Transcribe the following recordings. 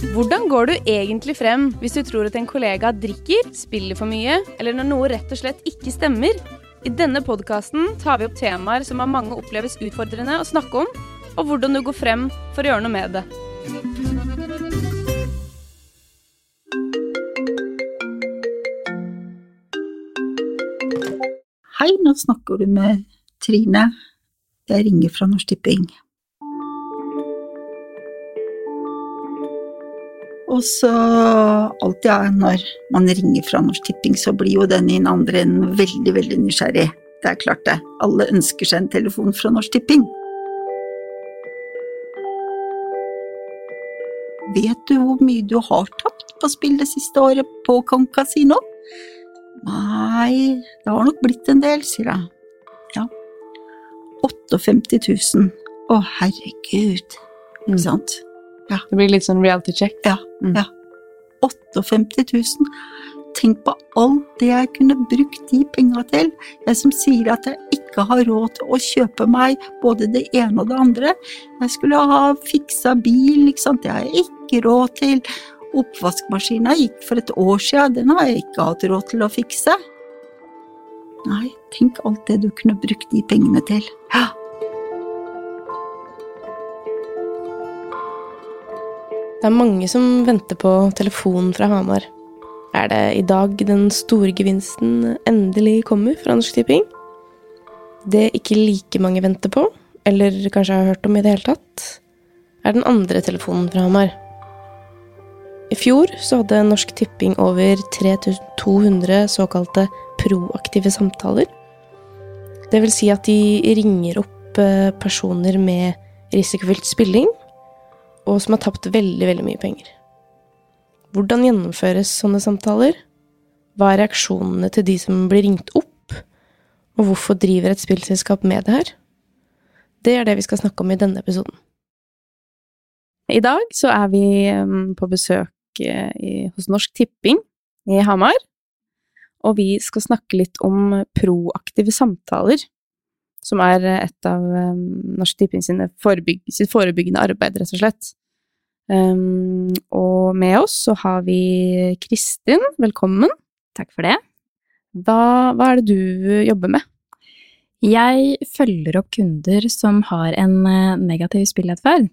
Hvordan går du egentlig frem hvis du tror at en kollega drikker, spiller for mye, eller når noe rett og slett ikke stemmer? I denne podkasten tar vi opp temaer som av mange oppleves utfordrende å snakke om, og hvordan du går frem for å gjøre noe med det. Hei, nå snakker du med Trine. Jeg ringer fra Norsk Tipping. Og så alltid ja, når man ringer fra Norsk Tipping, så blir jo den i den andre enden veldig, veldig nysgjerrig. Det er klart det. Alle ønsker seg en telefon fra Norsk Tipping. Vet du hvor mye du har tapt på spill det siste året på Kong Casino? Nei, det har nok blitt en del, sier jeg. Ja. 58 000. Å, herregud. Ikke sant? Det blir litt sånn reality check. Ja. Mm. ja. 58 000. Tenk på alt det jeg kunne brukt de penga til. Jeg som sier at jeg ikke har råd til å kjøpe meg både det ene og det andre. Jeg skulle ha fiksa bil, ikke sant. Det har jeg ikke råd til. Oppvaskmaskina gikk for et år siden, den har jeg ikke hatt råd til å fikse. Nei, tenk alt det du kunne brukt de pengene til. Ja. Det er mange som venter på telefonen fra Hamar. Er det i dag den store gevinsten endelig kommer fra Norsk Tipping? Det ikke like mange venter på, eller kanskje har hørt om i det hele tatt, er den andre telefonen fra Hamar. I fjor så hadde Norsk Tipping over 3200 såkalte proaktive samtaler. Det vil si at de ringer opp eh, personer med risikofylt spilling, og som har tapt veldig, veldig mye penger. Hvordan gjennomføres sånne samtaler? Hva er reaksjonene til de som blir ringt opp? Og hvorfor driver et spillselskap med det her? Det er det vi skal snakke om i denne episoden. I dag så er vi på besøk eh, hos Norsk Tipping i Hamar. Og vi skal snakke litt om proaktive samtaler, som er et av Norsk Tipping sitt forebyggende arbeid, rett og slett. Um, og med oss så har vi Kristin. Velkommen. Takk for det. Da, hva er det du jobber med? Jeg følger opp kunder som har en eh, negativ spilletferd.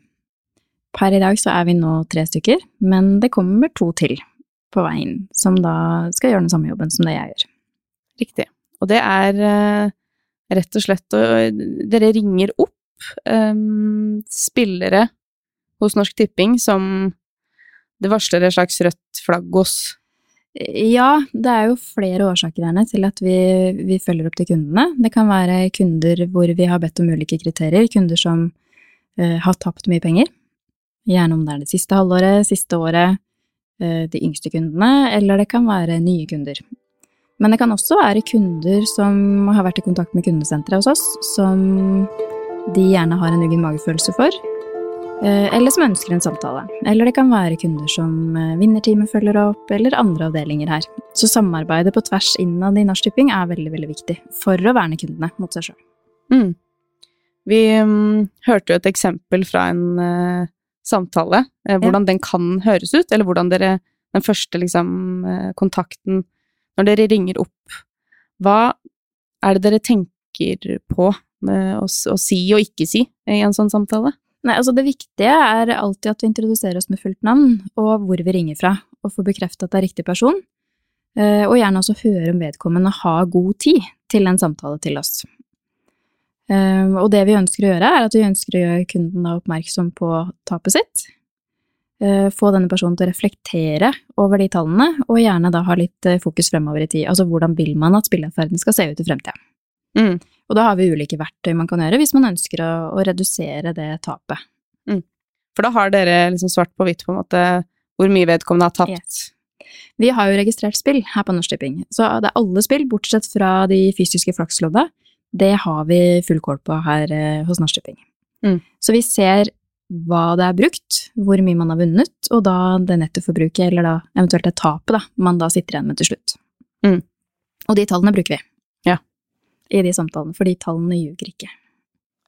Per i dag så er vi nå tre stykker, men det kommer to til på veien, som da skal gjøre den samme jobben som det jeg gjør. Riktig. Og det er eh, rett og slett Dere ringer opp um, spillere hos Norsk Tipping som det varsler et slags rødt flagg hos. Ja, det er jo flere årsaker gjerne til at vi, vi følger opp til kundene. Det kan være kunder hvor vi har bedt om ulike kriterier, kunder som uh, har tapt mye penger. Gjerne om det er det siste halvåret, siste året, uh, de yngste kundene, eller det kan være nye kunder. Men det kan også være kunder som har vært i kontakt med kundesenteret hos oss, som de gjerne har en uggen magefølelse for, eller som ønsker en samtale. Eller det kan være kunder som eh, vinnerteamet følger opp, eller andre avdelinger her. Så samarbeidet på tvers innad i Norsk Tipping er veldig, veldig viktig for å verne kundene mot seg sjøl. Mm. Vi um, hørte jo et eksempel fra en uh, samtale, uh, hvordan den kan høres ut, eller hvordan dere Den første liksom eh, kontakten Når dere ringer opp, hva er det dere tenker på eh, å, å si og ikke si i en sånn samtale? Nei, altså Det viktige er alltid at vi introduserer oss med fullt navn, og hvor vi ringer fra, og får bekreftet at det er riktig person. Eh, Og gjerne også høre om vedkommende har god tid til en samtale til oss. Eh, Og det vi ønsker å gjøre, er at vi ønsker å gjøre kunden oppmerksom på tapet sitt. Eh, Få denne personen til å reflektere over de tallene, og gjerne da ha litt fokus fremover i tid. Altså hvordan vil man at spilleatferden skal se ut i fremtida. Mm. Og da har vi ulike verktøy man kan gjøre hvis man ønsker å, å redusere det tapet. For da har dere liksom svart på hvitt på en måte hvor mye vedkommende har tapt. Yes. Vi har jo registrert spill her på Norsk Tipping, så det er alle spill, bortsett fra de fysiske flakslodda. Det har vi full kål på her eh, hos Norsk Tipping. Mm. Så vi ser hva det er brukt, hvor mye man har vunnet, og da det nettoforbruket, eller da eventuelt det tapet, da, man da sitter igjen med til slutt. Mm. Og de tallene bruker vi. Ja. I de samtalene, for de tallene ljuger ikke.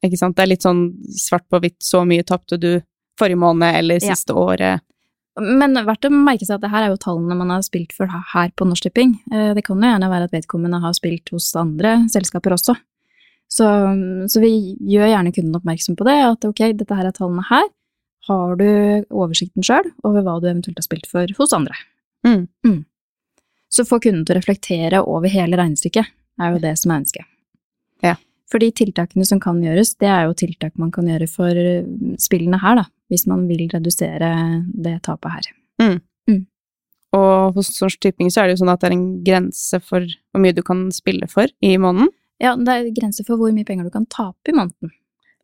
Ikke sant? Det er litt sånn svart på hvitt, så mye tapte du forrige måned eller Ja. siste året. Men verdt å merke seg at det her er jo tallene man har spilt for her på Norsk Tipping. Eh, Det kan jo gjerne være at vedkommende har spilt hos andre selskaper også. Så, så vi gjør gjerne kunden oppmerksom på det, at ok, dette her er tallene her. Har du oversikten sjøl over hva du eventuelt har spilt for hos andre? Mm. Så få kunden til å reflektere over hele regnestykket, er jo det som er ønsket. For de tiltakene som kan gjøres, det er jo tiltak man kan gjøre for spillene her, da, hvis man vil redusere det tapet her. Og hos Norsk Tipping så er det jo sånn at det er en grense for hvor mye du kan spille for i måneden. Ja, det er grense for hvor mye penger du kan tape i måneden.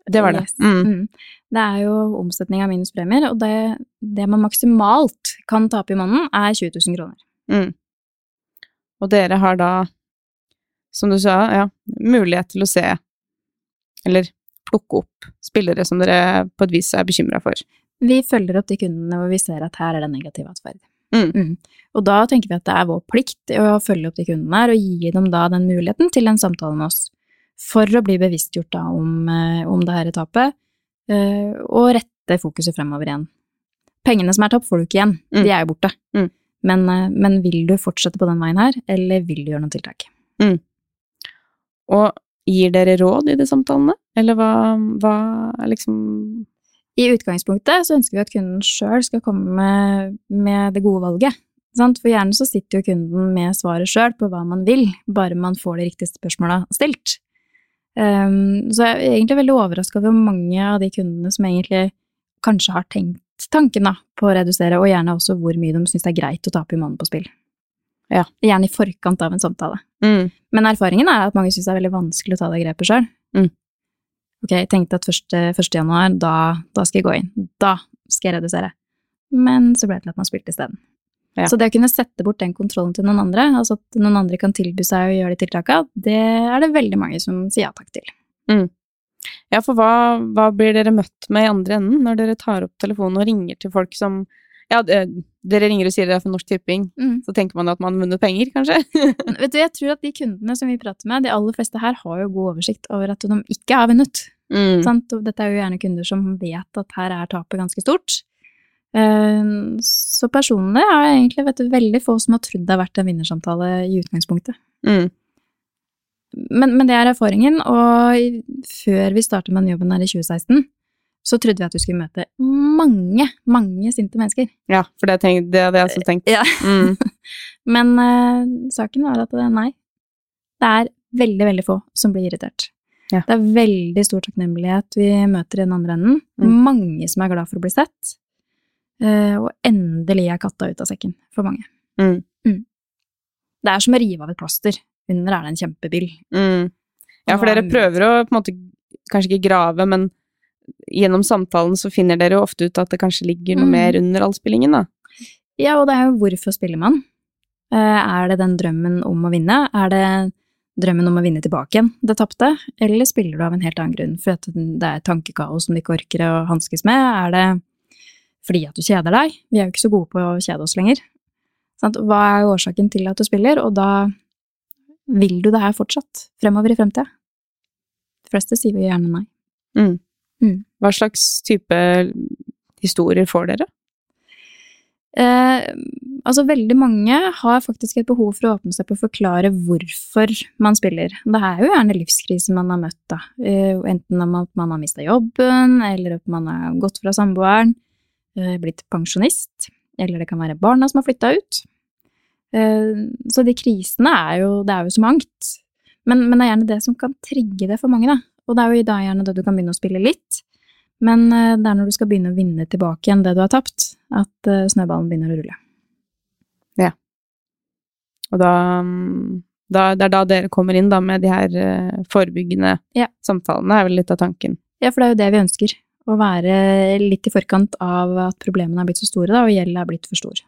Det var det. Mm. Mm. Det er jo omsetning av minuspremier, og det, det man maksimalt kan tape i måneden, er 20 000 kroner. Mm. Og dere har da, som du sa, ja, mulighet til å se, eller plukke opp spillere som dere på et vis er bekymra for. Vi følger opp de kundene hvor vi ser at her er det negativ atferd. Mm. Og da tenker vi at det er vår plikt å følge opp de kundene her, og gi dem da den muligheten til en samtale med oss, for å bli bevisstgjort da om, eh, om det her etapet, eh, og rette fokuset fremover igjen. Pengene som er tapt, får du ikke igjen, Mm. de er jo borte. Mm. Men, eh, men vil du fortsette på den veien her, eller vil du gjøre noen tiltak? Og gir dere råd i de samtalene, eller hva, hva liksom I utgangspunktet så ønsker vi at kunden sjøl skal komme med, med det gode valget. Sant? For gjerne så sitter jo kunden med svaret sjøl på hva man vil, bare man får de riktige spørsmåla stilt. Um, så jeg er egentlig veldig overraska over mange av de kundene som egentlig kanskje har tenkt tanken da, på å redusere, og gjerne også hvor mye de syns det er greit å tape i måneden på spill. Ja. Gjerne i forkant av en samtale. mm. Men erfaringen er at mange syns det er veldig vanskelig å ta det grepet sjøl. Mm. Ok, jeg tenkte at 1. 1. januar, da, da skal jeg gå inn. Da skal jeg redusere. Men så ble det til at man spilte isteden. Ja. Så det å kunne sette bort den kontrollen til noen andre, altså at noen andre kan tilby seg å gjøre de tiltaka, det er det veldig mange som sier ja takk til. Ja, for hva, hva blir dere møtt med i andre enden når dere tar opp telefonen og ringer til folk som Ja, det- dere ringer og sier det er for Norsk Tipping, så tenker man at man har vunnet penger, kanskje? Vet du, jeg tror at de kundene som vi prater med, de aller fleste her har jo god oversikt over at de ikke har vunnet. Mm. Sant? Og dette er jo gjerne kunder som vet at her er tapet ganske stort. Eh, Så personlig har jeg egentlig vet du, veldig få som har trodd det har vært en vinnersamtale i utgangspunktet. Mm. Men, men det er erfaringen, og før vi startet med den jobben her i 2016, så trodde vi at vi skulle møte mange, mange sinte mennesker. Ja, for det, tenk, det hadde jeg også tenkt. Ja. Mm. Men uh, saken var at det, nei, det er veldig, veldig få som blir irritert. Ja. Det er veldig stor takknemlighet vi møter i den andre enden. Mm. Mange som er glad for å bli sett. Uh, og endelig er katta ut av sekken for mange. Mm. Det er som å rive av et plaster. Under er det en kjempebyll. Mm. Ja, for dere er prøver å på en måte kanskje ikke grave, men gjennom samtalen så finner dere jo ofte ut at det kanskje ligger noe Mm. mer under allspillingen, da. Ja, og det er jo hvorfor spiller man? Eh, er det den drømmen om å vinne? Er det drømmen om å vinne tilbake igjen det tapte? Eller spiller du av en helt annen grunn? For at det er tankekaos som du ikke orker å hanskes med? Er det fordi at du kjeder deg? Vi er jo ikke så gode på å kjede oss lenger. Hva er årsaken til at du spiller? Og da vil du det her fortsatt fremover i fremtida? De fleste sier jo gjerne nei. Mm. Mm. Hva slags type historier får dere? Eh, altså, veldig mange har faktisk et behov for å åpne seg på å forklare hvorfor man spiller. Det er jo gjerne livskrise man har møtt, da. Eh, enten om at man har mista jobben, eller at man har gått fra samboeren, eh, blitt pensjonist, eller det kan være barna som har flytta ut. Eh, så de krisene er jo Det er jo så mangt. Men, men det er gjerne det som kan trigge det for mange, da. Og det er jo da gjerne det du kan begynne å spille litt. Men eh, det er når du skal begynne å vinne tilbake igjen det du har tapt, at eh, snøballen begynner å rulle. Ja. Og da, mm, da Det er da dere kommer inn, da, med de her eh, forebyggende Ja. samtalene, er vel litt av tanken. Ja, for det er jo det vi ønsker. Å være litt i forkant av at problemene er blitt så store, da, og gjelden er blitt for stor.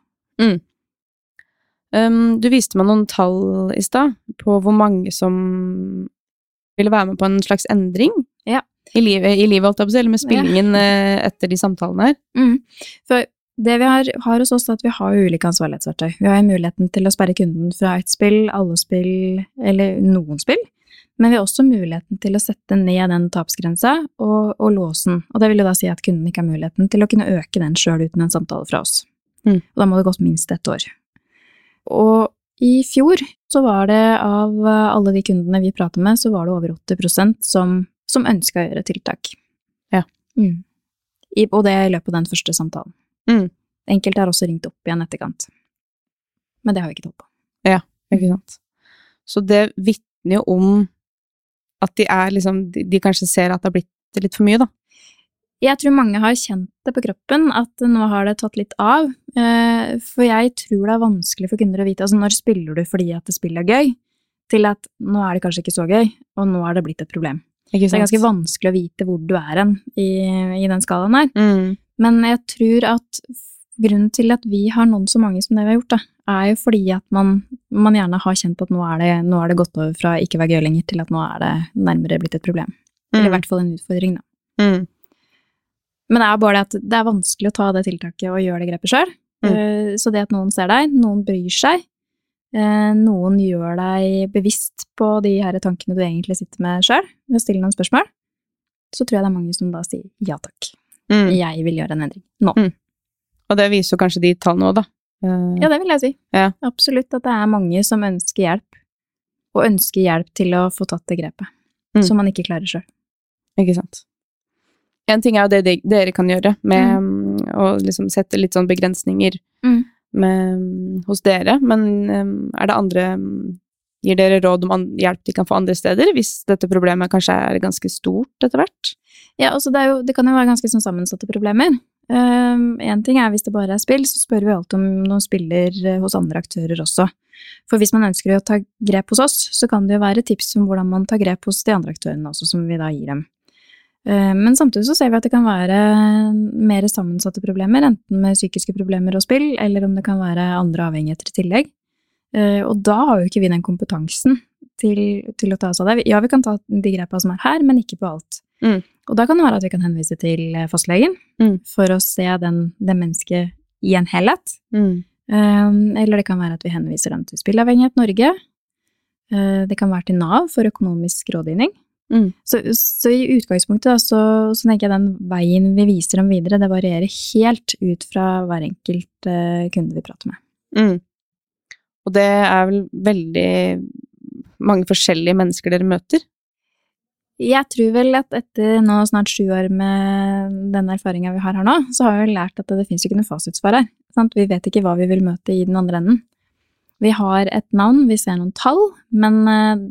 Um, du viste meg noen tall i stad på hvor mange som ville være med på en slags endring Ja. i livet, i livet si, eller med spillingen ja. etter de samtalene her. Mm. For det vi har, har hos oss, er at vi har ulike ansvarlighetsverktøy. Vi har muligheten til å sperre kunden fra ett spill, alle spill, eller noen spill. Men vi har også muligheten til å sette ned den tapsgrensa og, og låsen. Og det vil jo da si at kunden ikke har muligheten til å kunne øke den sjøl uten en samtale fra oss. Mm. Og da må det gått minst ett år. Og i fjor så var det av eh, alle de kundene vi pratet med, så var det over 80% som, som ønska å gjøre tiltak. Ja. Mm. I, og det i løpet av den første samtalen. Mm. Enkelte har også ringt opp igjen etterkant. Men det har vi ikke tall på. Ja, Ikke sant. Så det vitner jo om at de er liksom De, de kanskje ser at det har blitt litt for mye, da. Jeg tror mange har kjent det på kroppen, at nå har det tatt litt av. Eh, For jeg tror det er vanskelig for kunder å vite altså når spiller du fordi at det spillet er gøy, til at nå er det kanskje ikke så gøy, og nå er det blitt et problem. Det er ganske vanskelig å vite hvor du er hen i, i den skalaen her. Mm. Men jeg tror at grunnen til at vi har nådd så mange som det vi har gjort, da, er jo fordi at man, man gjerne har kjent at nå er, det, nå er det gått over fra ikke være gøy lenger til at nå er det nærmere blitt et problem. Eller i hvert fall en utfordring, da. Mm. Men det er bare det at det er vanskelig å ta det tiltaket og gjøre det grepet sjøl. Mm. Så det at noen ser deg, noen bryr seg, eh, noen gjør deg bevisst på de her tankene du egentlig sitter med sjøl, ved å stille noen spørsmål, så tror jeg det er mange som da sier ja takk, Mm. jeg vil gjøre en endring nå. Mm. Og det viser jo kanskje de tallene òg, da. Eh, Ja, det vil jeg si. Ja. Absolutt at det er mange som ønsker hjelp, og ønsker hjelp til å få tatt det grepet, Mm. som man ikke klarer sjøl. Ikke sant. En ting er jo det de, dere kan gjøre, med mm, å liksom sette litt sånn begrensninger Mm. med, hos dere, men mm, er det andre Gir dere råd om hjelp de kan få andre steder, hvis dette problemet kanskje er ganske stort etter hvert? Ja, altså det, jo, det kan jo være ganske sånn sammensatte problemer. Én ting er hvis det bare er spill, så spør vi alltid om noen spiller eh, hos andre aktører også. For hvis man ønsker å ta grep hos oss, så kan det jo være tips om hvordan man tar grep hos de andre aktørene også, som vi da gir dem. Eh, Men samtidig så ser vi at det kan være mer sammensatte problemer, enten med psykiske problemer og spill, eller om det kan være andre avhengigheter i tillegg. Eh, Og da har jo ikke vi den kompetansen til, til å ta oss av det. Ja, vi kan ta de grepa som er her, men ikke på alt. Mm. Og da kan det være at vi kan henvise til eh, fastlegen Mm. for å se den, det mennesket i en helhet. Mm. Eller det kan være at vi henviser dem til Spillavhengighet Norge. Det kan være til Nav for økonomisk rådgivning. Mm. Så, så i utgangspunktet da, så, så tenker jeg den veien vi viser dem videre, det varierer helt ut fra hver enkelt uh, kunde vi prater med. Mm. Og det er vel veldig mange forskjellige mennesker dere møter? Jeg tror vel at etter nå snart sju år med den erfaringa vi har her nå, så har vi lært at det, fins ikke noe fasitsvar her. Sant? Vi vet ikke hva vi vil møte i den andre enden. Vi har et navn, vi ser noen tall, men eh,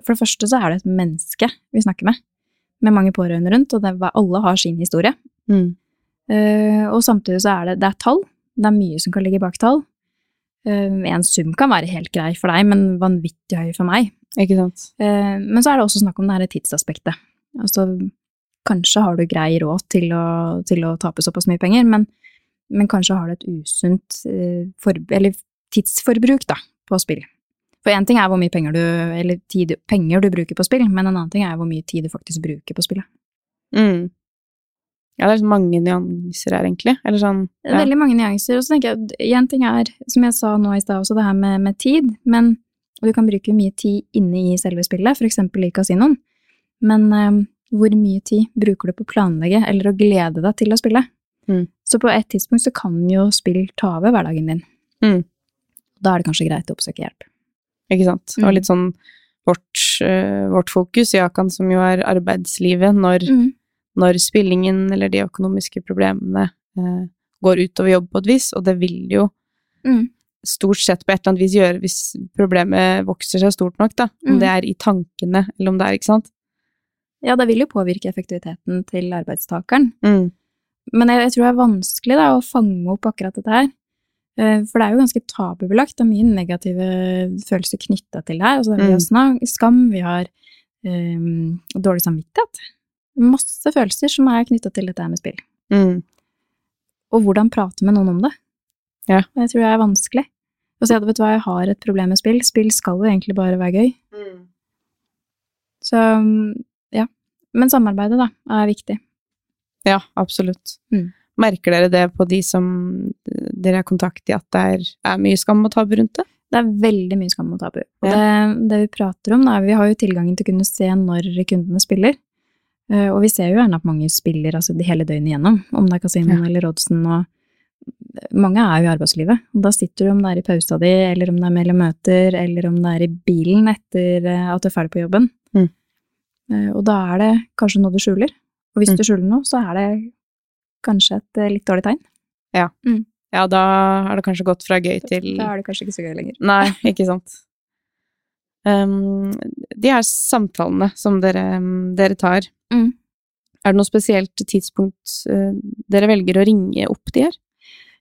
for det første så er det et menneske vi snakker med, med mange pårørende rundt, og det, alle har sin historie. Mm. Uh, og samtidig så er det, det er tall, det er mye som kan ligge bak tall. Uh, en sum kan være helt grei for deg, men vanvittig høy for meg. Ikke sant? Uh, Men så er det også snakk om det her tidsaspektet. Altså, kanskje har du grei råd til å, til å tape såpass mye penger, men, men kanskje har du et usunt for, eller tidsforbruk da, på spill. For én ting er hvor mye penger du, eller tid, penger du bruker på spill, men en annen ting er hvor mye tid du faktisk bruker på spillet. Mm. Ja, det er mange nyanser her, egentlig. Eller sånn ja. veldig mange nyanser. Og så tenker jeg, én ting er, som jeg sa nå i stad også, det her med, med tid, men og du kan bruke mye tid inne i selve spillet, eksempel i kasinoen. Men eh, hvor mye tid bruker du på å planlegge eller å glede deg til å spille? Mm. Så på et tidspunkt så kan jo spill ta over hverdagen din. Mm. Da er det kanskje greit å oppsøke hjelp. Ikke sant? Mm. Og litt sånn vårt, øh, vårt fokus, Jakan, som jo er arbeidslivet, når, når spillingen eller de økonomiske problemene eh, går utover jobb på et vis, og det vil jo Mm. stort sett på et eller annet vis gjøre hvis problemet vokser seg stort nok, da. Om Mm. det er i tankene, eller om det er, ikke sant? Ja, det vil jo påvirke effektiviteten til arbeidstakeren. Mm. Men jeg, jeg tror det er vanskelig da, å fange opp akkurat dette her. Eh, For det er jo ganske tabubelagt. Det er mye negative følelser knytta til det her. Altså, vi har Mm. skam, vi har um, dårlig samvittighet. Masse følelser som er knytta til dette med spill. Mm. Og hvordan prate med noen om det. Ja. Det tror jeg er vanskelig. Å si at vet du hva, jeg har et problem med spill. Spill skal jo egentlig bare være gøy. Så um, ja. Men samarbeidet, da, er viktig. Ja, absolutt. Mm. Merker dere det på de som dere har kontakt i, at det er, er mye skam og tabu rundt det? Det er veldig mye skam og tabu. Og Ja. det, det vi prater om, er vi har jo tilgangen til å kunne se når kundene spiller. Eh, Og vi ser jo gjerne at mange spiller altså de hele døgnet igjennom, om det er kasinoen eller oddsen. Og mange er jo i arbeidslivet. og Da sitter du om det er i pausa di, eller om det er mellom møter, eller om det er i bilen etter eh, at du er ferdig på jobben. Mm. Eh, Og da er det kanskje noe du skjuler. Og hvis Mm. du skjuler noe, så er det kanskje et litt dårlig tegn. Ja, da er det kanskje gått fra gøy til Da er det kanskje ikke så gøy lenger. Nei, ikke sant. Um, de her samtalene som dere, dere tar, Mm. er det noe spesielt tidspunkt eh, dere velger å ringe opp de her?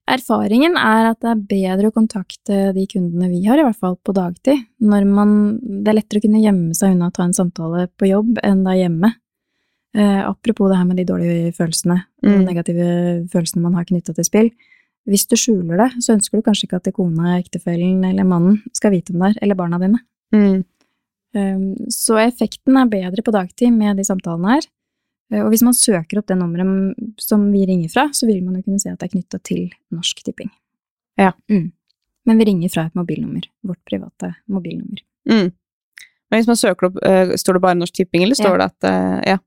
Erfaringen er at det er bedre å kontakte de kundene vi har, i hvert fall på dagtid. Når man, det er lettere å kunne gjemme seg unna å ta en samtale på jobb enn da hjemme. Uh, apropos det her med de dårlige følelsene, Mm. de negative følelsene man har knytta til spill. Hvis du skjuler det, så ønsker du kanskje ikke at kona, ektefellen eller mannen skal vite om det her, eller barna dine. Mm. Um, Så effekten er bedre på dagtid med de samtalene her. Uh, Og hvis man søker opp det nummeret som vi ringer fra, så vil man jo kunne se at det er knytta til Norsk Tipping. Ja. Mm. Men vi ringer fra et mobilnummer. Vårt private mobilnummer. Mm. Men hvis man søker opp, eh, står det bare Norsk Tipping, eller står Ja. det at eh, Ja.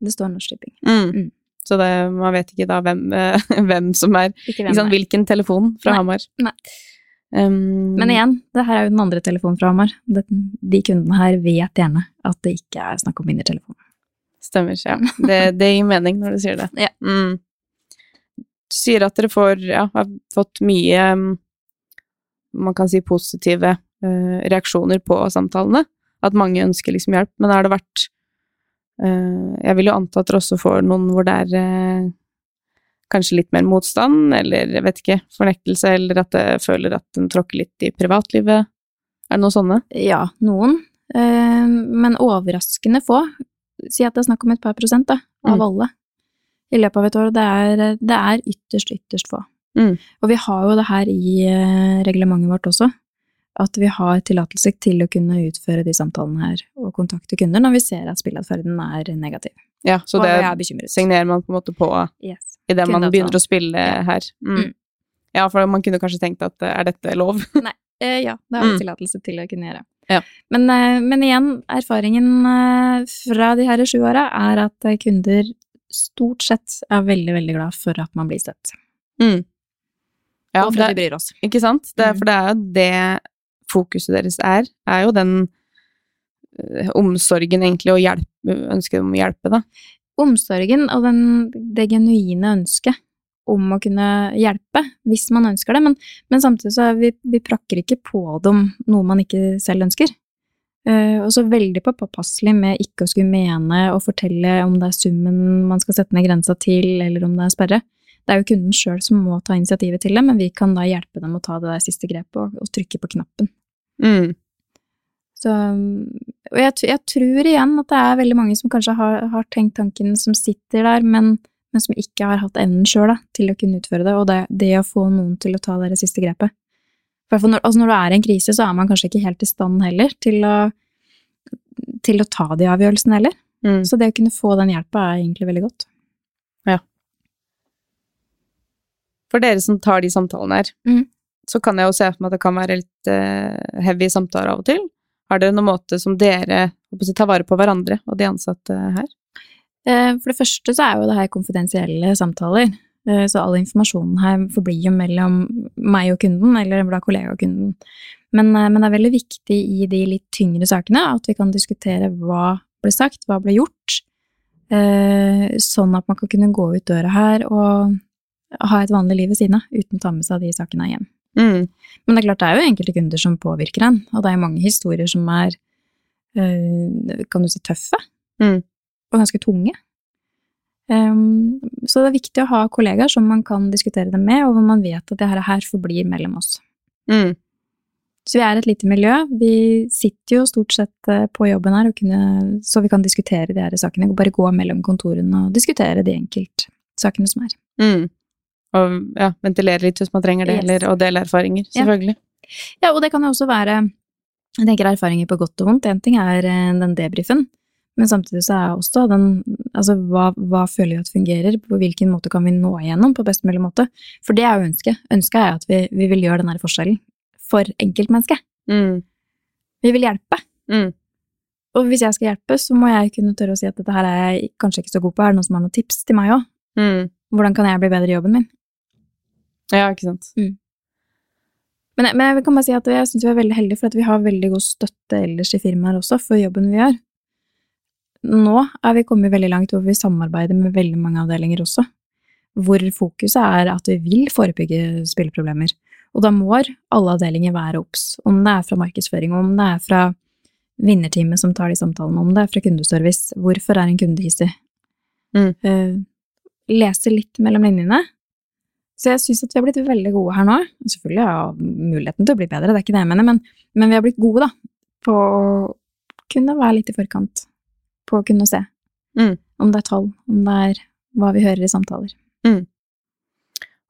Det står Norsk Tipping. Mm. Så det, man vet ikke da hvem, hvem som er Ikke liksom, Hvilken telefon fra Nei. Hamar. Nei. Um, Men igjen, det her er jo den andre telefonen fra Hamar. De kundene her vet gjerne at det ikke er snakk om vinnertelefon. Stemmer, ja. Det, det gir mening når du sier det. Ja. Mm. Du sier at dere får, ja, har fått mye man kan si positive uh, reaksjoner på samtalene. At mange ønsker liksom hjelp. Men har det vært Jeg vil jo anta at dere også får noen hvor det er eh, kanskje litt mer motstand, eller jeg vet ikke, fornektelse, eller at jeg føler at den tråkker litt i privatlivet. Er det noe sånne? Ja, noen. Eh, Men overraskende få. Si at det er snakk om et par prosent da, av Mm. alle i løpet av et år. Det er, det er ytterst, ytterst få. Mm. Og vi har jo det her i eh, reglementet vårt også, at vi har tillatelse til å kunne utføre de samtalene her og kontakte kunder når vi ser at spilleatferden er negativ. Ja, så og det er signerer man på en måte på Yes. idet man begynner å spille Ja. her. Mm. Mm. Ja, for man kunne kanskje tenkt at eh, er dette lov? Eh, ja, det har vi Mm. tillatelse til å kunne gjøre. Ja. Men, eh, men igjen, erfaringen eh, fra de her sju åra er at kunder stort sett er veldig, veldig glad for at man blir støtt. Mm. Ja, og for at vi bryr oss. ikke sant? Det, Mm. For det er jo det fokuset deres er, er jo den eh, omsorgen egentlig, og hjelp, ønsket om å hjelpe, da. Omsorgen og den, det genuine ønsket om å kunne hjelpe, hvis man ønsker det, men, men samtidig så er vi, vi prakker ikke på dem noe man ikke selv ønsker. Uh, og så veldig påpasselig med ikke å skulle mene og fortelle om det er summen man skal sette ned grensa til, eller om det er sperre. Det er jo kunden sjøl som må ta initiativet til det, men vi kan da hjelpe dem å ta det der siste grepet og, og trykke på knappen. Mm. Så, og jeg, jeg tror igjen at det er veldig mange som kanskje har, har tenkt tanken som sitter der, men, men som ikke har hatt evnen sjøl til å kunne utføre det, og det, det å få noen til å ta det siste grepet. For når, altså når du er i en krise, så er man kanskje ikke helt i stand heller til å, til å ta de avgjørelsene heller. Mm. Så det å kunne få den hjelpa er egentlig veldig godt. Ja. For dere som tar de samtalene her, Mm. Så kan jeg jo se for meg at det kan være litt eh, heavy samtaler av og til. Har dere noen måte som dere tar vare på hverandre og de ansatte her? Eh, For det første så er jo det her konfidensielle samtaler, Eh, så all informasjonen her forblir jo mellom meg og kunden, eller da kollega og kunden. Men, men det er veldig viktig i de litt tyngre sakene at vi kan diskutere hva ble sagt, hva ble gjort, sånn at man kan kunne gå ut døra her og ha et vanlig liv ved siden av, uten å ta med seg de sakene hjem. Mm. Men det er klart det er jo enkelte kunder som påvirker en, og det er mange historier som er, eh, kan du si, tøffe, Mm. og ganske tunge. Um, så det er viktig å ha kollegaer som man kan diskutere det med, og hvor man vet at det her, her forblir mellom oss. Mm. Så vi er et lite miljø. Vi sitter jo stort sett eh, på jobben her, kunne, så vi kan diskutere de her sakene. Bare gå mellom kontorene og diskutere de enkeltsakene som er. Mm. Og ja, ventilere litt hvis man trenger det, Yes. eller, og dele erfaringer, selvfølgelig. Ja, og det kan jo også være jeg tenker erfaringer på godt og vondt. En ting er eh, den debrifen, men samtidig så er også den altså hva, hva føler vi at fungerer, på hvilken måte kan vi nå igjennom på best mulig måte. For det er jo ønsket. Ønsket er at vi, vi vil gjøre den her forskjellen for enkeltmennesket. Mm. Vi vil hjelpe. Mm. Og hvis jeg skal hjelpe, så må jeg kunne tørre å si at dette her er jeg kanskje ikke så god på. Er det noen som har noen tips til meg òg? Mm. Hvordan kan jeg bli bedre i jobben min? Ja, ikke sant. Men, jeg- men jeg kan bare si at jeg syns vi er veldig heldige, for at vi har veldig god støtte ellers i firmaet også, for jobben vi gjør. Nå er vi kommet veldig langt hvor vi samarbeider med veldig mange avdelinger også, hvor fokuset er at vi vil forebygge spilleproblemer. Og da må alle avdelinger være obs, om det er fra markedsføring, om det er fra vinnerteamet som tar de samtalene, om det er fra kundeservice. Hvorfor er en kunde hissig? Mm. Uh, lese litt mellom linjene. Så jeg syns at vi har blitt veldig gode her nå. Selvfølgelig har jeg muligheten til å bli bedre, det er ikke det jeg mener, men, men vi har blitt gode, da, på å kunne være litt i forkant. På å kunne se. Mm. Om det er tall, om det er hva vi hører i samtaler.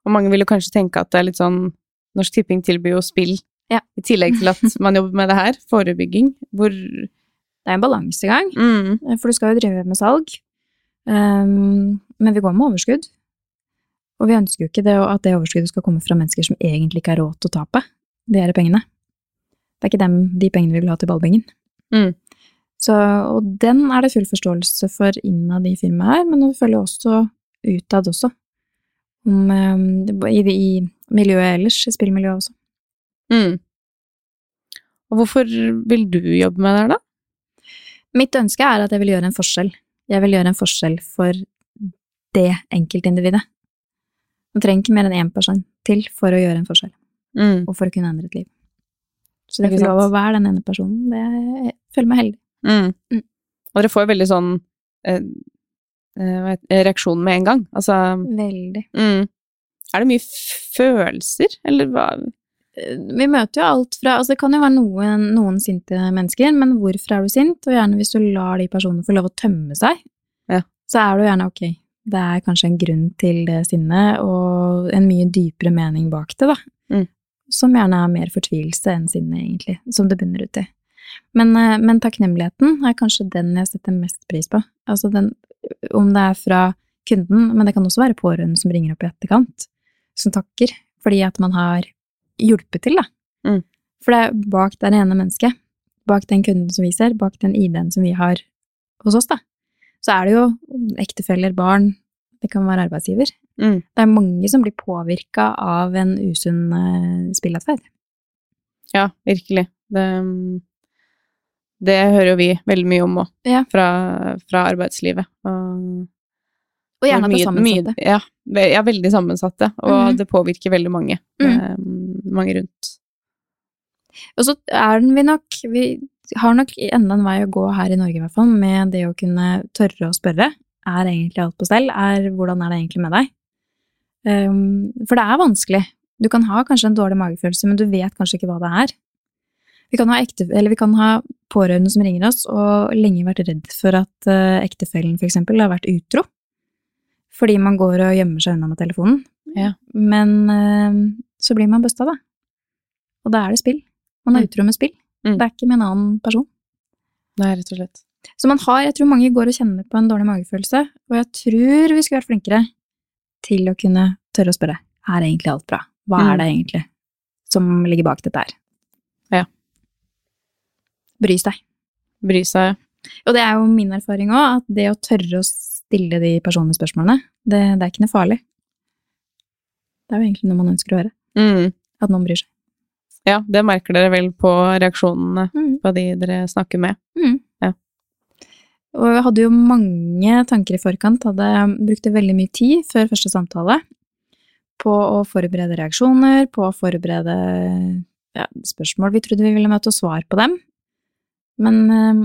Og mange vil jo kanskje tenke at det er litt sånn Norsk Tipping tilbyr jo spill Ja. i tillegg til at man jobber med det her. Forebygging. Hvor Det er en balansegang, mm, for du skal jo drive med salg. Um, men vi går med overskudd. Og vi ønsker jo ikke det, at det overskuddet skal komme fra mennesker som egentlig ikke har råd til å tape de her pengene. Det er ikke dem, de pengene vi vil ha til ballbingen. Mm. Så, og den er det full forståelse for innad i firmaet her, men vi følger også utad også. Om, um, i, I miljøet ellers, i spillmiljøet også. mm. Og hvorfor vil du jobbe med det her, da? Mitt ønske er at jeg vil gjøre en forskjell. Jeg vil gjøre en forskjell for det enkeltindividet. Man trenger ikke mer enn én person til for å gjøre en forskjell, Mm. og for å kunne endre et liv. Så det å få lov å være den ene personen, det føler meg heldig. Mm. Mm. Og dere får veldig sånn eh, eh, reaksjon med en gang. Altså Veldig. mm. Er det mye følelser, eller hva? Eh, Vi møter jo alt fra Altså, det kan jo være noen, noen sinte mennesker, men hvorfor er du sint? Og gjerne hvis du lar de personene få lov å tømme seg, Ja. så er du gjerne ok. Det er kanskje en grunn til det sinnet, og en mye dypere mening bak det, da. Mm. Som gjerne er mer fortvilelse enn sinne, egentlig, som det bunner ut i. Men, eh, men takknemligheten er kanskje den jeg setter mest pris på. Altså den, om det er fra kunden, men det kan også være pårørende som ringer opp i etterkant, som takker, fordi at man har hjulpet til, da. Mm. For det er bak det ene mennesket, bak den kunden som vi ser, bak den ID-en som vi har hos oss, da, så er det jo ektefeller, barn, det kan være arbeidsgiver. Mm. Det er mange som blir påvirka av en usunn uh, spillatferd. Ja, virkelig. Det, det hører jo vi veldig mye om òg, Ja. fra, fra arbeidslivet. Og, Og gjerne at det er sammensatte. mye- ja, ve- ja, veldig sammensatte, og mm. det påvirker veldig mange. Mm. eh, mange rundt. Og så er den vi nok Vi har nok enda en vei å gå her i Norge, i hvert fall, med det å kunne tørre å spørre. Er egentlig alt på stell? Er, hvordan er det egentlig med deg? Um, for det er vanskelig. Du kan ha kanskje en dårlig magefølelse, men du vet kanskje ikke hva det er. Vi kan ha, ekte, eller vi kan ha pårørende som ringer oss, og lenge vært redd for at uh, ektefellen for eksempel har vært utro. Fordi man går og gjemmer seg unna med telefonen. Ja. Men uh, så blir man busta, da. Og da er det spill. Man er utro med spill. Mm. Det er ikke med en annen person. Nei, rett og slett. Så man har, jeg tror mange går og kjenner på en dårlig magefølelse, og jeg tror vi skulle vært flinkere til å kunne tørre å spørre, er egentlig alt bra? Hva Mm. er det egentlig som ligger bak dette her? Ja. Bry seg. Bry seg. Og det er jo min erfaring òg, at det å tørre å stille de personlige spørsmålene, det, det er ikke noe farlig. Det er jo egentlig noe man ønsker å høre. Mm. At noen bryr seg. Ja, det merker dere vel på reaksjonene Mm. på de dere snakker med. Mm. Ja. Og jeg hadde jo mange tanker i forkant, hadde brukte veldig mye tid før første samtale på å forberede reaksjoner, på å forberede ja, spørsmål vi trodde vi ville møte, og svar på dem. Men eh,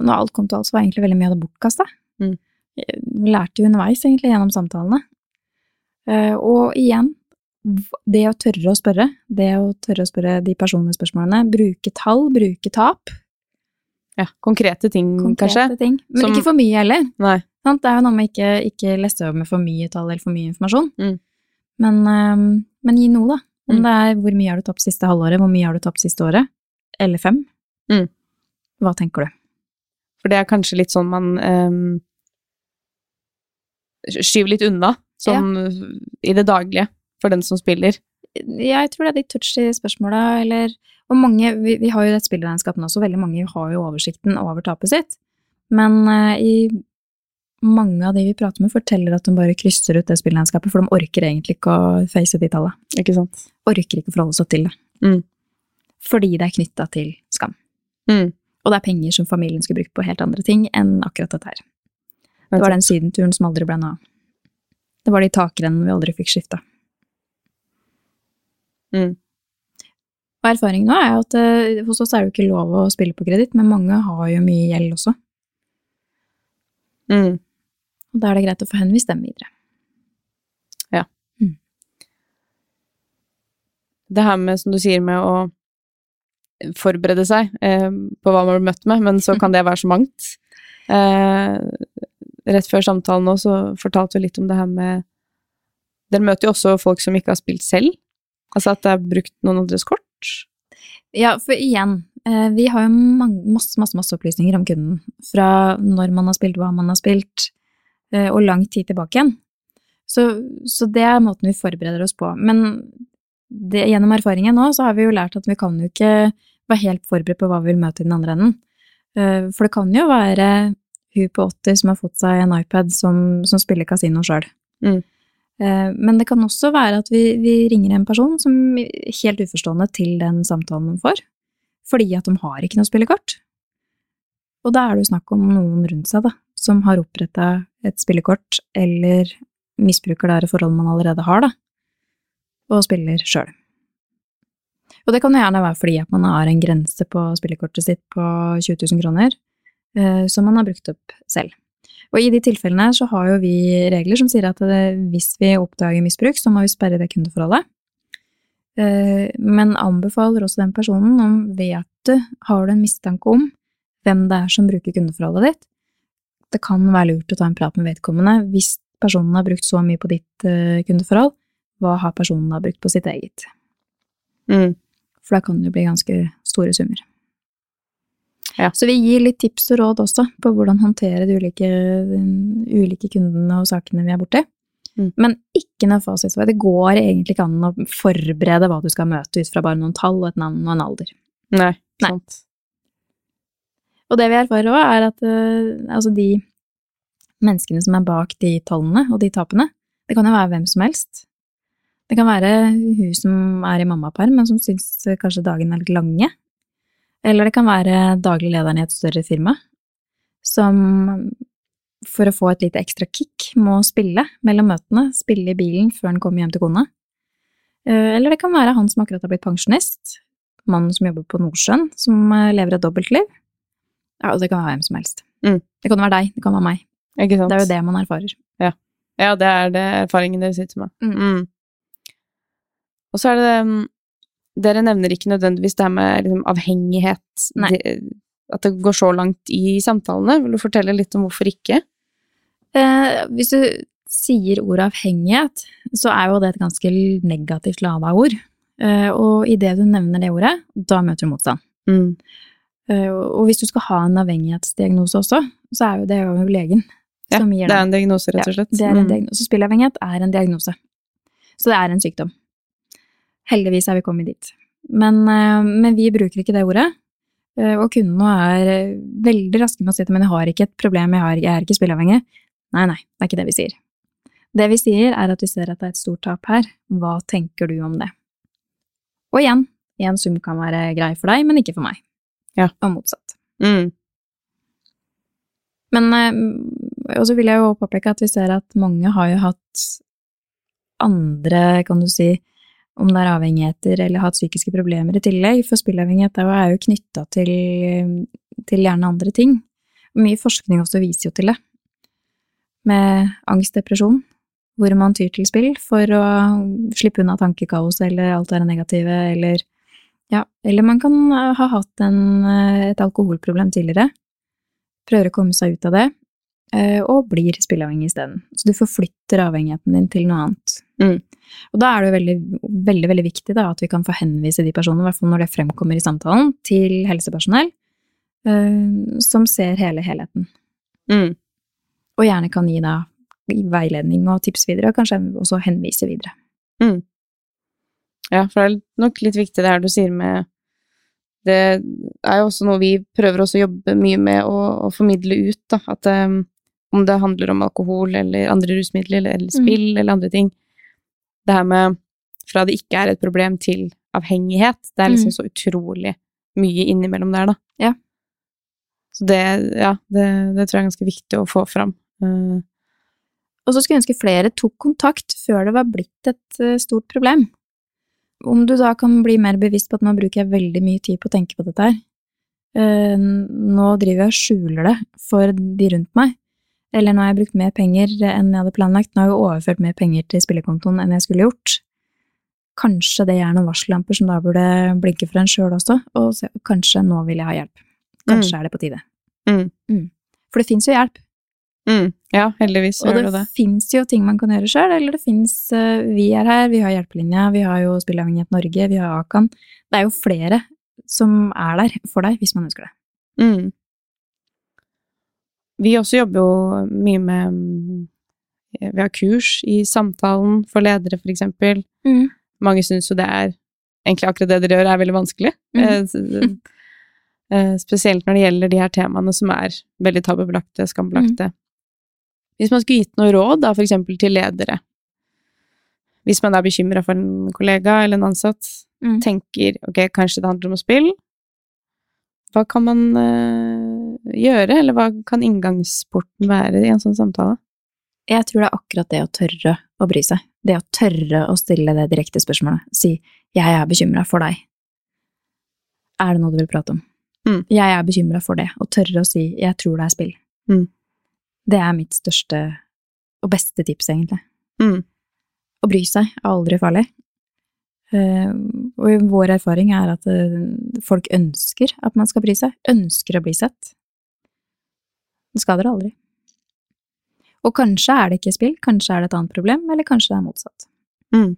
når alt kom til alt, så var egentlig veldig mye av det bortkasta. Mm. Vi lærte jo underveis, egentlig, gjennom samtalene. Eh, og igjen, det å tørre å spørre, det å tørre å spørre de personlige spørsmålene, bruke tall, bruke tap, Ja, konkrete ting, konkrete kanskje. ting. Men Som- ikke for mye heller. Nei. Sant? Det er jo noe med ikke, ikke leste over med for mye tall eller for mye informasjon. Mm. Men, øhm, men gi noe, da. Om Mm. det er hvor mye har du tapt siste halvåret, hvor mye har du tapt siste året, eller fem. Mm. Hva tenker du? For det er kanskje litt sånn man um, skyver litt unna, sånn i det daglige, for den som spiller. Jeg tror det er de touchy spørsmåla, eller Og mange Vi, vi har jo et spilleregnskap nå, så veldig mange har jo oversikten over tapet sitt. Men uh, i mange av de vi prater med, forteller at de bare krysser ut det spillregnskapet, for de orker egentlig ikke å face de tallene. Ikke sant? Orker ikke å forholde seg til det. Mm. Fordi det er knytta til skam. Mm. Og det er penger som familien skulle brukt på helt andre ting enn akkurat dette her. Det var den sydenturen som aldri ble noe av. Det var de takrennene vi aldri fikk skifta. Mm. Og erfaringen nå er at eh, hos oss er det jo ikke lov å spille på kreditt, men mange har jo mye gjeld også. Mm. Og da er det greit å få henvist dem videre. ja Det her med, som du sier, med å forberede seg eh, på hva man blir møtt med, men så kan det være så mangt. Eh, rett før samtalen nå så fortalte vi litt om det her med Dere møter jo også folk som ikke har spilt selv. Altså at det er brukt noen andres kort. Ja, for igjen, eh, vi har jo masse, masse, masse opplysninger om kunden. Fra når man har spilt, hva man har spilt, eh, og lang tid tilbake igjen. Så, så det er måten vi forbereder oss på. Men det, gjennom erfaringen nå, så har vi jo lært at vi kan jo ikke være helt forberedt på hva vi vil møte i den andre enden. Eh, For det kan jo være hun på 80 som har fått seg en iPad som, som spiller kasino sjøl. Mm. Men det kan også være at vi, vi ringer en person som er helt uforstående til den samtalen de får, fordi at de har ikke noe spillekort. Og da er det jo snakk om noen rundt seg, da, som har oppretta et spillekort, eller misbruker det forholdet man allerede har, da, og spiller sjøl. Og det kan jo gjerne være fordi at man har en grense på spillekortet sitt på 20 000 kroner, eh, som man har brukt opp selv. Og i de tilfellene så har jo vi regler som sier at hvis vi oppdager misbruk, så må vi sperre det kundeforholdet. Eh, Men anbefaler også den personen om vet du, har du en mistanke om hvem det er som bruker kundeforholdet ditt, det kan være lurt å ta en prat med vedkommende hvis personen har brukt så mye på ditt eh, kundeforhold, hva har personen da brukt på sitt eget? Mm. For da kan det jo bli ganske store summer. Ja. Så vi gir litt tips og råd også på hvordan håndtere de ulike, de ulike kundene og sakene vi er borti. Mm. Men ikke noe fasitsvar. Det går egentlig ikke an å forberede hva du skal møte ut fra bare noen tall og et navn og en alder. Nei, Nei. sant. Og det vi erfarer òg, er at uh, altså de menneskene som er bak de tallene og de tapene, det kan jo være hvem som helst. Det kan være hun som er i mammaperm, men som syns eh, kanskje dagene er litt lange. Eller det kan være daglig lederen i et større firma, som for å få et lite ekstra kick må spille mellom møtene, spille i bilen før han kommer hjem til kona. Eh, Eller det kan være han som akkurat har blitt pensjonist, mannen som jobber på Nordsjøen, som eh, lever et dobbeltliv. Ja, og det kan være hvem som helst. Mm. Det kan være deg, det kan være meg. Ikke sant? Det er jo det man erfarer. Ja, det er det erfaringen dere sitter med. Mm. Mm. Og så er det um, Dere nevner ikke nødvendigvis det her med liksom, avhengighet. Det, at det går så langt i samtalene. Vil du fortelle litt om hvorfor ikke? Eh, hvis du sier ordet avhengighet, så er jo det et ganske negativt lada ord. Eh, og idet du nevner det ordet, da møter du motstand. Mm. Eh, og hvis du skal ha en avhengighetsdiagnose også, så er jo det jo legen Ja, som gir det den. er en diagnose, rett og slett. Det er en Mm. diagnose. Spillavhengighet er en diagnose. Så det er en sykdom. Heldigvis er vi kommet dit. Men, eh, men vi bruker ikke det ordet. Eh, Og kundene er eh, veldig raske med å si at men jeg har ikke et problem, jeg, har, jeg er ikke spillavhengig. Nei, nei, det er ikke det vi sier. Det vi sier er at vi ser at det er et stort tap her. Hva tenker du om det? Og igjen, én sum kan være grei for deg, men ikke for meg. Ja. Og motsatt. Mm. Men Og så vil jeg jo påpeke at vi ser at mange har jo hatt andre, kan du si, om det er avhengigheter eller hatt psykiske problemer i tillegg, for spilleavhengighet er jo- knytta til, til gjerne andre ting. Mye forskning også viser jo til det. Med angst, depresjon, hvor man tyr til spill for å slippe unna tankekaos eller alt det negative, eller ja, eller man kan eh, ha hatt en, eh, et alkoholproblem tidligere, prøver å komme seg ut av det, eh, og blir spilleavhengig isteden. Så du forflytter avhengigheten din til noe annet. Mm. Og da er det jo veldig, veldig, veldig viktig da, at vi kan få henvise de personene, i hvert fall når det fremkommer i samtalen, til helsepersonell uh, som ser hele helheten. Mm. Og gjerne kan gi da veiledning og tips videre, og kanskje også henvise videre. Ja, for det er nok litt viktig det her du sier med Det er jo også noe vi prøver også å jobbe mye med å, å formidle ut, da. At um, om det handler om alkohol eller andre rusmidler eller, eller spill eller andre ting. Det her med fra det ikke er et problem til avhengighet, det er liksom Mm. så utrolig mye innimellom der, da. Ja. Så det, ja, det, det tror jeg er ganske viktig å få fram. Uh, Og så skulle jeg ønske flere tok kontakt før det var blitt et eh, stort problem. Om du da kan bli mer bevisst på at nå bruker jeg veldig mye tid på å tenke på dette her. Eh, Nå driver jeg og skjuler det for de rundt meg. Eller nå har jeg brukt mer penger enn jeg hadde planlagt. Nå har jeg overført mer penger til spillekontoen enn jeg skulle gjort. Kanskje det er noen varsellamper som da burde blinke for en sjøl også, og se, kanskje nå vil jeg ha hjelp. Kanskje er det på tide. Mm. For det fins jo hjelp. mm, ja, heldigvis så Og gjør det, det det. fins jo ting man kan gjøre sjøl, eller det fins Vi er her, vi har Hjelpelinja, vi har jo Spilleavhengighet Norge, vi har Akan. Det er jo flere som er der for deg, hvis man ønsker det. Mm. Vi også jobber jo mye med mm, Vi har kurs i samtalen for ledere, for eksempel. Mm. Mange syns jo det er Egentlig akkurat det dere gjør, er veldig vanskelig. Mhm. Eh, eh, Spesielt når det gjelder de her temaene som er veldig tabubelagte, skambelagte. Hvis man skulle gitt noe råd, da, for eksempel til ledere Hvis man er bekymra for en kollega eller en ansatt, Mm. tenker ok, kanskje det handler om å spille, hva kan man eh, gjøre, eller hva kan inngangsporten være i en sånn samtale? Jeg tror det er akkurat det å tørre å bry seg. Det å tørre å stille det direkte spørsmålet. Si 'jeg er bekymra for deg'. Er det noe du vil prate om? Mm. Jeg er bekymra for det, og tørre å si 'jeg tror det er spill'. Mm. Det er mitt største og beste tips, egentlig. Mm. Å bry seg er aldri farlig. Eh, og vår erfaring er at eh, folk ønsker at man skal bry seg, ønsker å bli sett. Det skader aldri. Og kanskje er det ikke spill, kanskje er det et annet problem, eller kanskje det er motsatt. Mm.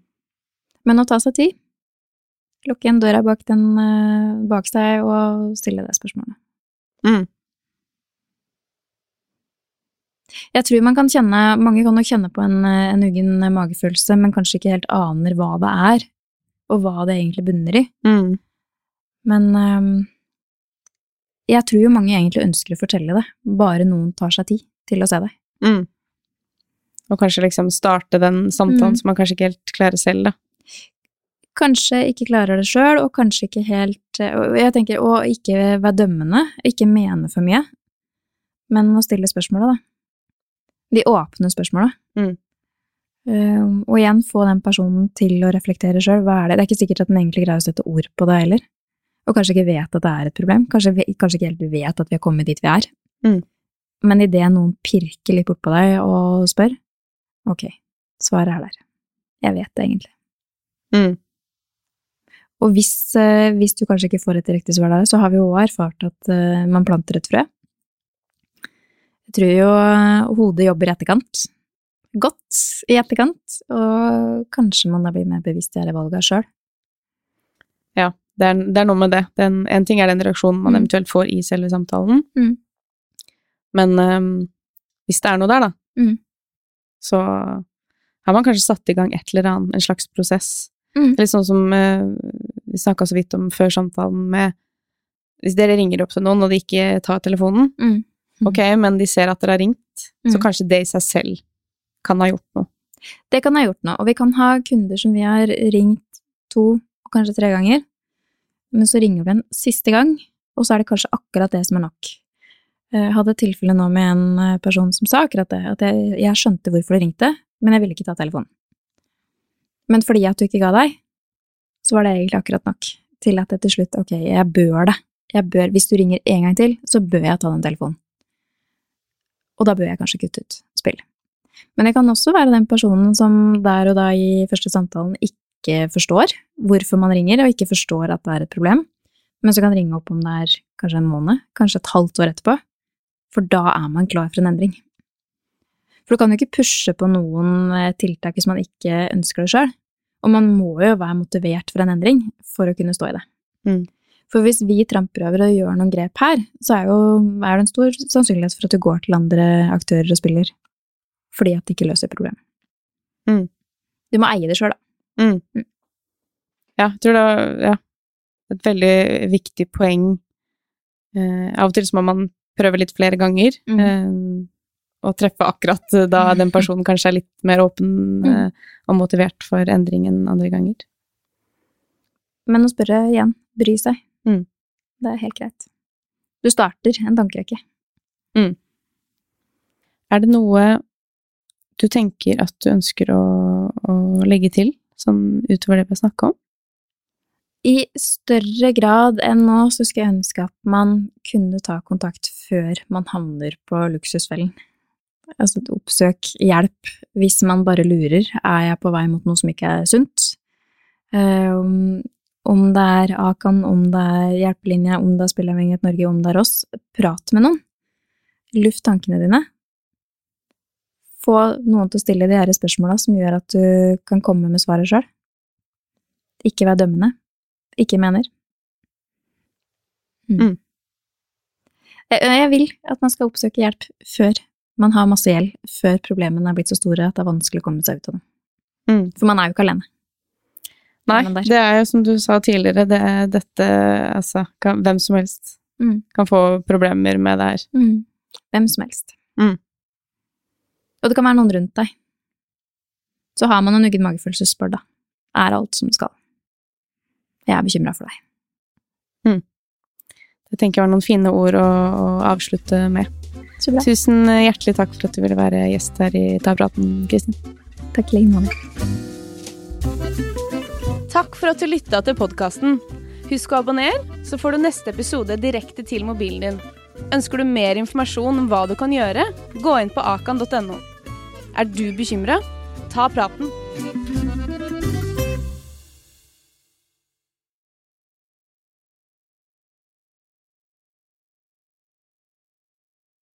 Men å ta seg tid, lukke igjen døra bak, den, eh, bak seg og stille det spørsmålet. Mm. Jeg tror man kan kjenne, mange kan nok kjenne på en, en uggen magefølelse, men kanskje ikke helt aner hva det er, og hva det egentlig bunner i. Mm. Men um, jeg tror jo mange egentlig ønsker å fortelle det, bare noen tar seg tid til å se det. Mm. Og kanskje liksom starte den samtalen Mm. som man kanskje ikke helt klarer selv, da. Kanskje ikke klarer det sjøl, og kanskje ikke helt eh, og Jeg tenker å ikke være dømmende, ikke mene for mye, men å stille spørsmålet, da. De åpne spørsmåla. Mm. Ehm, og igjen få den personen til å reflektere sjøl. Hva er det? Det er ikke sikkert at den egentlig greier å sette ord på det heller. Og kanskje ikke vet at det er et problem. Kanskje, kanskje ikke helt vet at vi har kommet dit vi er. Mm. Men idet noen pirker litt bortpå deg og spør, ok, svaret er der. Jeg vet det egentlig. Mm. Og hvis, eh, hvis du kanskje ikke får et direkte svar der, så har vi jo også erfart at eh, man planter et frø. Jeg tror jo eh, hodet jobber i etterkant. Godt i etterkant, og kanskje man da blir mer bevisst i disse valget sjøl. Ja, det er, det er noe med det. Den, en ting er den reaksjonen man Mm. eventuelt får i selve samtalen, Mm. men um, hvis det er noe der, da, Mm. så har man kanskje satt i gang et eller annet, en slags prosess. Mm. Litt sånn som uh, vi snakka så vidt om før samtalen med Hvis dere ringer opp til noen, og de ikke tar telefonen, Mm. ok, men de ser at dere har ringt, så Mm. kanskje det i seg selv kan ha gjort noe. Det kan ha gjort noe, og vi kan ha kunder som vi har ringt to og kanskje tre ganger, men så ringer vi en siste gang, og så er det kanskje akkurat det som er nok. Jeg hadde et tilfelle nå med en eh, person som sa akkurat det, at jeg, jeg skjønte hvorfor du ringte, men jeg ville ikke ta telefonen. Men fordi at du ikke ga deg, så var det egentlig akkurat nok til at det til slutt, ok, jeg bør det. Jeg bør, hvis du ringer en gang til, så bør jeg ta den telefonen. Og da bør jeg kanskje kutte ut spill. Men jeg kan også være den personen som der og da i første samtalen ikke forstår hvorfor man ringer, og ikke forstår at det er et problem, men så kan ringe opp om det er kanskje en måned, kanskje et halvt år etterpå, for da er man klar for en endring. For du kan jo ikke pushe på noen eh, tiltak hvis man ikke ønsker det sjøl, og man må jo være motivert for en endring for å kunne stå i det. Mm. For hvis vi tramper over og gjør noen grep her, så er, jo, er det en stor sannsynlighet for at du går til andre aktører og spiller fordi at det ikke løser problemet. Mm. Du må eie det sjøl, da. Mm. Mm. Ja, jeg tror det er ja, et veldig viktig poeng. Eh, av og til så må man prøve litt flere ganger. Mm. Eh, å treffe akkurat da den personen kanskje er litt mer åpen Mm. eh, og motivert for endring enn andre ganger. Men å spørre igjen, bry seg. Mm. Det er helt greit. Du starter en tankerekke. Er det noe du tenker at du ønsker å, å legge til, sånn utover det vi har snakka om? I større grad enn nå så skulle jeg ønske at man kunne ta kontakt før man havner på luksusfellen. Altså oppsøk hjelp hvis man bare lurer. Er jeg på vei mot noe som ikke er sunt? Um, om, det er Akan, om det er Hjelpelinje, om det er Spillavhengighet Norge, om det er oss, prat med noen. Luft tankene dine. Få noen til å stille de her spørsmåla som gjør at du kan komme med svaret sjøl. Ikke vær dømmende ikke mener. Mm. Jeg, jeg vil at man skal oppsøke hjelp før man har masse gjeld, før problemene er blitt så store at det er vanskelig å komme seg ut av dem. Mm. For man er jo ikke alene. Nei, det er jo som du sa tidligere, det er dette Altså, kan, hvem som helst Mm. kan få problemer med det her. Hvem som helst. Mm. Og det kan være noen rundt deg. Så har man en uggen magefølelse, spør da. Er alt som det skal? Jeg er bekymra for deg. Det tenker jeg var noen fine ord å, å avslutte med. Så bra. Tusen hjertelig takk for at du ville være gjest her i Ta praten, Kristin. Takk i like måte. Takk for at du lytta til podkasten. Husk å abonnere, så får du neste episode direkte til mobilen din. Ønsker du mer informasjon om hva du kan gjøre, gå inn på akan.no. Er du bekymra? Ta praten.